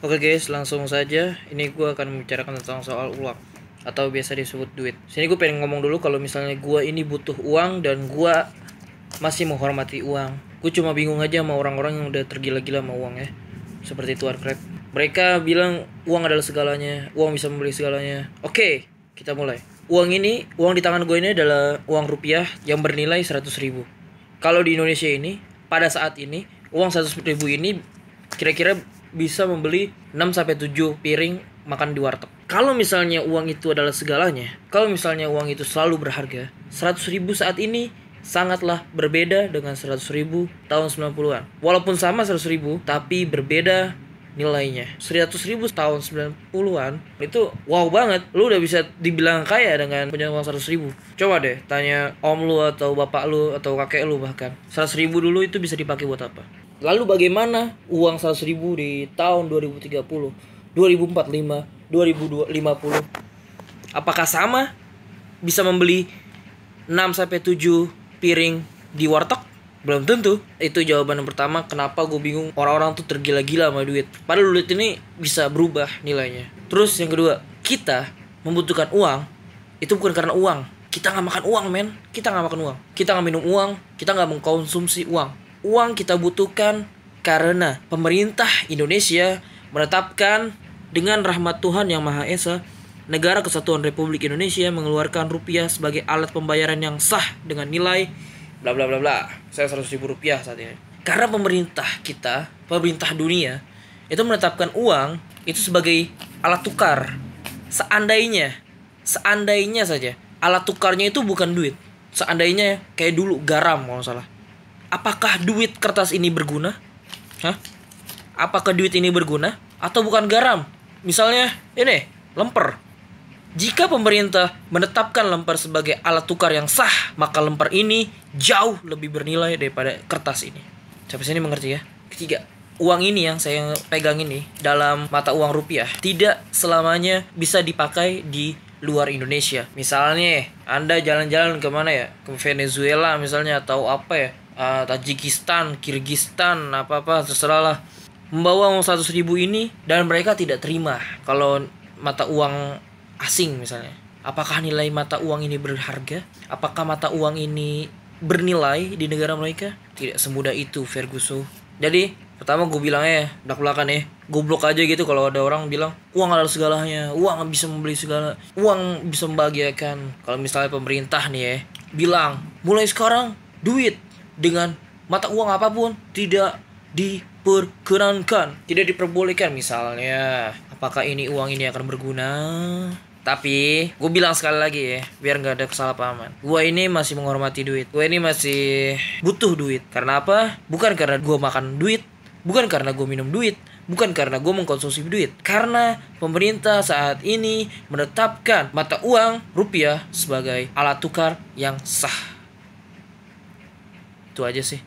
Oke guys, langsung saja. Ini gue akan membicarakan tentang soal uang atau biasa disebut duit. Sini gue pengen ngomong dulu kalau misalnya gue ini butuh uang dan gue masih menghormati uang. Gue cuma bingung aja sama orang-orang yang udah tergila-gila sama uang ya. Seperti Tuan Crab. Mereka bilang uang adalah segalanya, uang bisa membeli segalanya. Oke, kita mulai. Uang ini, uang di tangan gue ini adalah uang rupiah yang bernilai 100 ribu. Kalau di Indonesia ini, pada saat ini, uang 100 ribu ini kira-kira bisa membeli 6 sampai 7 piring makan di warteg. Kalau misalnya uang itu adalah segalanya, kalau misalnya uang itu selalu berharga, 100 ribu saat ini sangatlah berbeda dengan 100 ribu tahun 90-an. Walaupun sama 100 ribu, tapi berbeda nilainya. 100 ribu tahun 90-an itu wow banget. Lu udah bisa dibilang kaya dengan punya uang 100 ribu. Coba deh tanya om lu atau bapak lu atau kakek lu bahkan. 100 ribu dulu itu bisa dipakai buat apa Lalu bagaimana uang 100 ribu di tahun 2030, 2045, 2050? Apakah sama? Bisa membeli 6 sampai 7 piring di warteg? Belum tentu. Itu jawaban yang pertama kenapa gue bingung orang-orang tuh tergila-gila sama duit. Padahal duit ini bisa berubah nilainya. Terus yang kedua, kita membutuhkan uang itu bukan karena uang. Kita nggak makan uang, men. Kita nggak makan uang. Kita nggak minum uang. Kita nggak mengkonsumsi uang uang kita butuhkan karena pemerintah Indonesia menetapkan dengan rahmat Tuhan yang Maha Esa Negara Kesatuan Republik Indonesia mengeluarkan rupiah sebagai alat pembayaran yang sah dengan nilai bla bla bla bla. Saya 100 ribu rupiah saat ini. Karena pemerintah kita, pemerintah dunia itu menetapkan uang itu sebagai alat tukar. Seandainya, seandainya saja alat tukarnya itu bukan duit. Seandainya kayak dulu garam kalau salah apakah duit kertas ini berguna? Hah? Apakah duit ini berguna atau bukan garam? Misalnya ini, lemper. Jika pemerintah menetapkan lemper sebagai alat tukar yang sah, maka lemper ini jauh lebih bernilai daripada kertas ini. Sampai sini mengerti ya? Ketiga, uang ini yang saya pegang ini dalam mata uang rupiah tidak selamanya bisa dipakai di luar Indonesia. Misalnya, Anda jalan-jalan ke mana ya? Ke Venezuela misalnya atau apa ya? Uh, Tajikistan, Kirgistan, apa-apa terserah lah membawa uang 100 ribu ini dan mereka tidak terima kalau mata uang asing misalnya. Apakah nilai mata uang ini berharga? Apakah mata uang ini bernilai di negara mereka? Tidak semudah itu, Ferguson. Jadi, pertama gue bilang ya, dak belakang ya, goblok aja gitu kalau ada orang bilang uang adalah segalanya, uang bisa membeli segala, uang bisa membahagiakan. Kalau misalnya pemerintah nih ya, bilang mulai sekarang duit dengan mata uang apa pun tidak diperkenankan, tidak diperbolehkan misalnya. Apakah ini uang ini akan berguna? Tapi gue bilang sekali lagi ya, biar nggak ada kesalahpahaman. Gue ini masih menghormati duit. Gue ini masih butuh duit. Karena apa? Bukan karena gue makan duit, bukan karena gue minum duit, bukan karena gue mengkonsumsi duit. Karena pemerintah saat ini menetapkan mata uang rupiah sebagai alat tukar yang sah itu aja sih